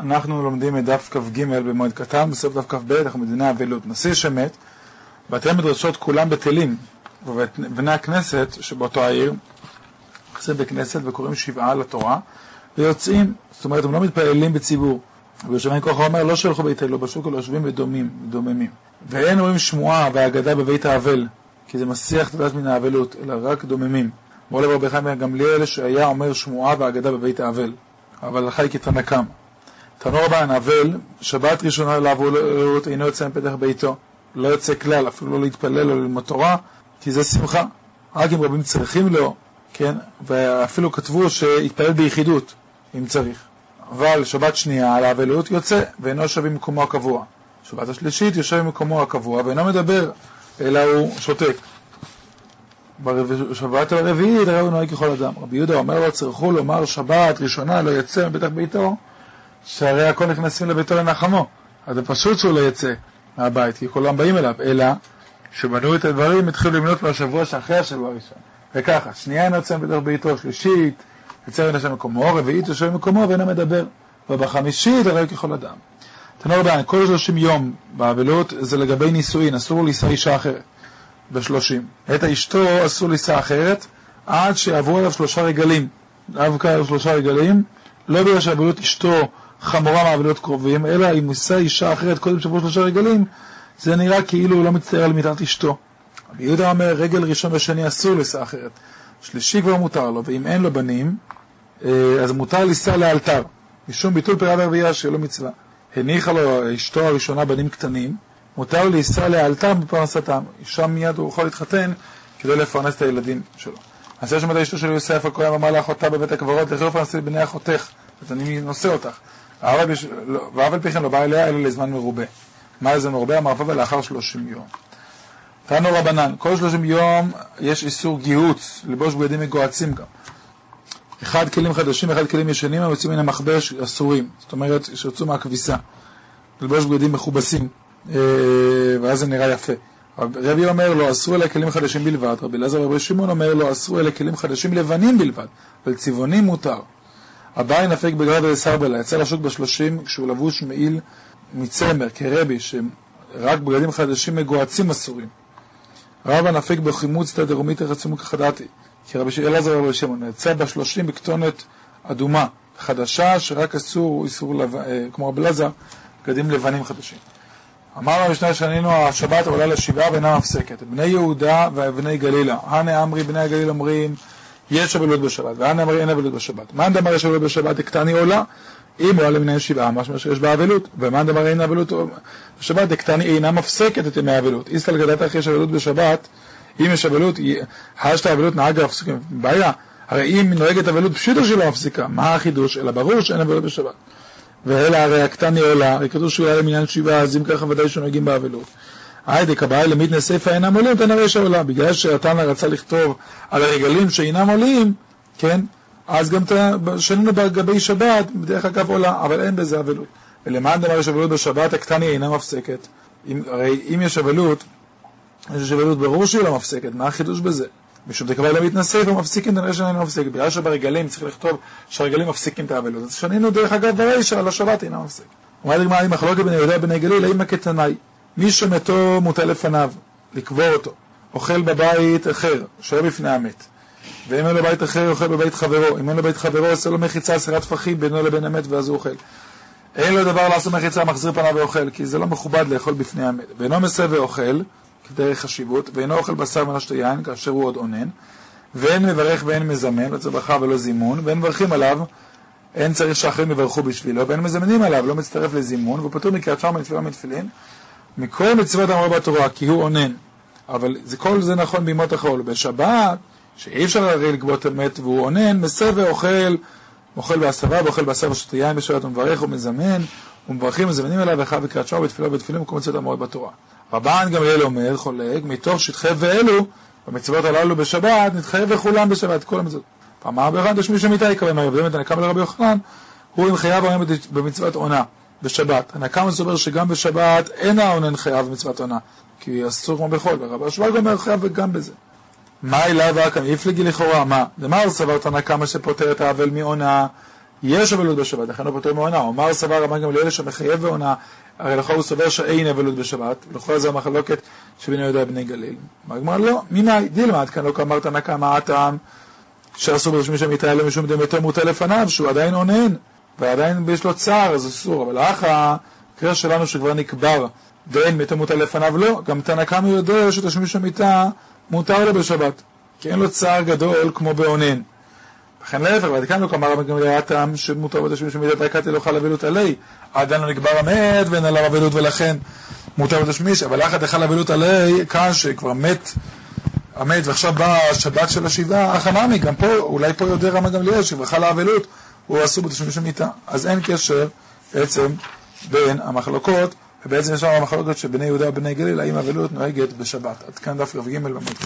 אנחנו לומדים את דף כ"ג במועד קטן, בסוף דף כ"ב, אנחנו מדיני אבלות. נשיא שמת, בתי מדרשות כולם בטלים, ובני הכנסת שבאותו העיר, נכנסים בכנסת וקוראים שבעה לתורה, ויוצאים, זאת אומרת, הם לא מתפללים בציבור. ויושבים ככה אומר, לא שלחו בית אלו בשוק, אלא יושבים ודומים, דוממים. ואין רואים שמועה והאגדה בבית האבל, כי זה מסיח תדעת מן האבלות, אלא רק דוממים. אמרו לרבי חיים גמליאל שהיה אומר שמועה והאגדה בבית האבל, אבל היא כתנא תנו רבן, אבל, שבת ראשונה לעבוד אינו יוצא מפתח ביתו, לא יוצא כלל, אפילו לא להתפלל או ללמוד תורה, כי זה שמחה. רק אם רבים צריכים לו, כן, ואפילו כתבו שיתפלל ביחידות, אם צריך. אבל שבת שנייה על האבלות יוצא, ואינו יושב במקומו הקבוע. שבת השלישית יושב במקומו הקבוע, ואינו מדבר, אלא הוא שותק. בשבת הרביעית הרי הוא נוהג ככל אדם. רבי יהודה אומר לו, צריכו לומר שבת ראשונה לא יצא מבטח ביתו, שהרי הכל נכנסים לביתו לנחמו. אז זה פשוט שהוא לא יצא מהבית, כי כולם באים אליו, אלא שבנו את הדברים, התחילו למנות מהשבוע שאחרי השבוע הראשון. וככה, שנייה אינו יוצא מבטח ביתו, שלישית, יוצא מן השם מקומו, רביעית יושב במקומו ואינו מדבר. ובחמישית הרי ככל אדם. תנור בעין, כל שלושים יום באבלות זה לגבי נישואין, אסור לישא אישה אחרת. בשלושים. את אשתו אסור לישא אחרת עד שיעברו עליו שלושה רגלים. דווקא שלושה רגלים, לא בגלל שאבלות אשתו חמורה מאבלות קרובים, אלא אם נישא אישה אחרת קודם שעברו שלושה רגלים, זה נראה כאילו הוא לא מצטער על מיטת אשתו. רבי יהודה אומר, רגל ראשון ושני אסור לישא אחרת. שלישי כבר מותר לו, ואם אין לו בנים, אה, אז מותר לישא לאלתר, משום ביטול פירה ורבייה שלא מצווה. הניחה לו אשתו הראשונה בנים קטנים, מותר לישא לאלתר בפרנסתם. שם מיד הוא יכול להתחתן כדי לפרנס את הילדים שלו. אז יש שם את אשתו של יוסף הכהן אמר לאחותה בבית הקברות, לכי לפרנס את בני אחותך, אז אני נושא אותך. לא, ואף על פי כן לא בא אליה אלא לזמן מרובה. מה זה מרובה? המרפא לאחר שלושים יום. תנו רבנן, כל שלושים יום יש איסור גיהוץ, לבוש בגדים מגועצים גם. אחד כלים חדשים, אחד כלים ישנים, הם יוצאים מן המכבש אסורים, זאת אומרת שיוצאו מהכביסה. ללבוש בגדים מכובסים. אה, ואז זה נראה יפה. רבי אומר לו, אסרו אלה כלים חדשים בלבד, רבי אלעזר ורבי שמעון אומר לו, אסרו אלה כלים חדשים לבנים בלבד, אבל צבעונים מותר. נפק בגרד וסרבלה, יצא לשוק בשלושים כשהוא לבוש מעיל מצמר, כרבי, שרק בגדים חדשים מגועצים אסורים. רבא נפק בחימוץ תדרומית רצום כחדתי, כי רבי אלעזר ורבי שמעון יצא בשלושים בכתונת אדומה, חדשה, שרק אסור איסור, לב... אה, כמו רבי אלעזר, בגדים לבנים חדשים. אמר המשנה שנינו, השבת עולה לשבעה ואינה מפסקת. בני יהודה ובני גלילה. הנה אמרי בני הגליל אומרים, יש אבלות בשבת, והנה אמרי אין אבלות בשבת. מאן דאמר יש אבלות בשבת, דקטני עולה, אם עולה למניין שבעה, משמע שיש בה אבלות. ומאן דאמר אין אבלות בשבת, דקטני אינה מפסקת את ימי האבלות. איסטל גדת אחרי יש אבלות בשבת, אם יש אבלות, השת אבלות נהג להפסיק. בעיה, הרי אם נוהגת אבלות פשיטו שלא מפסיקה, מה החידוש? אלא ברור שאין אבלות בשבת. ואלה הרי הקטני עולה, הרי כתוב שהוא היה למניין שבעה, אז אם ככה ודאי שנוהגים באבלות. היידה קבעה למיתנה סיפה אינם עולים, תנא רשע עולה. בגלל שהתנא רצה לכתוב על הרגלים שאינם עולים, כן, אז גם שנינו בגבי שבת, בדרך אגב עולה, אבל אין בזה אבלות. ולמען דבר יש אבלות בשבת, הקטני אינה מפסקת. אם, הרי אם יש אבלות, יש אבלות ברור שהיא לא מפסקת, מה החידוש בזה? משום דקבל למתנשא ומפסיקים כנראה שאיננו מפסיק. בגלל שברגלים צריך לכתוב שהרגלים מפסיקים את האבלות. אז שנינו דרך אגב ברישא על השבת אינו מפסיק. אומרת הגמרא, אם מחלוקת בין יהודה ובני גליל, האם הקטנאי, מי שמתו מוטל לפניו, לקבור אותו, אוכל בבית אחר, שוהה בפני המת. ואם אין לו בית אחר, אוכל בבית חברו. אם אין לו בית חברו, עושה לו מחיצה, סירת טפחים בינו לבין המת, ואז הוא אוכל. אין לו דבר לעשות מחיצה, מחזיר פניו ואוכל, כי זה לא מכובד לאכול בפני המת. ואינו מסב ואוכל, כדרך חשיבות, ואינו אוכל בשר שתי יין, כאשר הוא עוד אונן, ואין מברך ואין מזמן, לא ברכה ולא זימון, ואין מברכים עליו, אין צריך שאחרים יברכו בשבילו, ואין מזמנים עליו, לא מצטרף לזימון, והוא פטור מקריאת שמע מתפילה ומתפילין, מכל מצוות אמרו בתורה, כי הוא אונן. אבל זה, כל זה נכון בימות החול. בשבת, שאי אפשר הרי לגבות אמת והוא אונן, מסב ואוכל, אוכל בהסבה ואוכל בהסבה ושתה יין בשבת ומברך ומזמן, ומברכים ומזמנים עליו, ואחר בקריאת שמע בתפילה ובתפילין ומקום מצוות אמרו בתורה. רבן גמליאל אומר, חולק, מתוך שטחי ואלו, במצוות הללו בשבת, נתחייב לכולם בשבת, כל המצוות. פעם באחד יש מישהו מיתה יקבל מהר, באמת הנקם לרבי יוחנן, הוא עם חייב במצוות עונה, בשבת. הנקם אומר שגם בשבת אין העונן חייב במצוות עונה, כי אסור כמו בחול, ורבי השב"ג אומר חייב גם בזה. מה אליו ואקם יפלגי לכאורה, מה? דמר סברת הנקמה שפוטר את האבל מעונה, יש אבלות בשבת, לכן לא פוטר מעונה. אומר סבר רבן גמליאל שמחייב בעונה, הרי לכל הוא סובר שאין אבלות בשבת, ולכל זה המחלוקת שבין יהודה ובני גליל. הגמרא לא, ממאי, דילמד כאן לא כאמר תנא קמא הטעם שאסור ברשמי שם לו משום דם יותר מוטה לפניו, שהוא עדיין אונן, ועדיין יש לו צער, אז אסור. אבל האח המקרה שלנו שכבר נקבר ואין מתה מוטה לפניו, לא. גם תנא קמא יודע שתשמיש המיטה מותר לו בשבת, כי אין לו צער גדול כמו באונן. וכן להפך, ועד כאן לא כמר גמליאל הטעם שמותר בתשמיש המיטה דקת לא חל אבלות עלי, עדיין לא נקבר המת ואין עליו אבלות ולכן מותר בתשמיש, אבל אחת דחל אבלות עלי, כאן שכבר מת המת ועכשיו באה השבת של השבעה, אך אמרני, גם פה, אולי פה יודע רמי גמליאל שברכה לאבלות, הוא אסור בתשמיש המיטה. אז אין קשר בעצם בין המחלוקות, ובעצם יש לנו המחלוקות שבני יהודה ובני גליל, האם אבלות נוהגת בשבת. עד כאן דף כ"ג במות.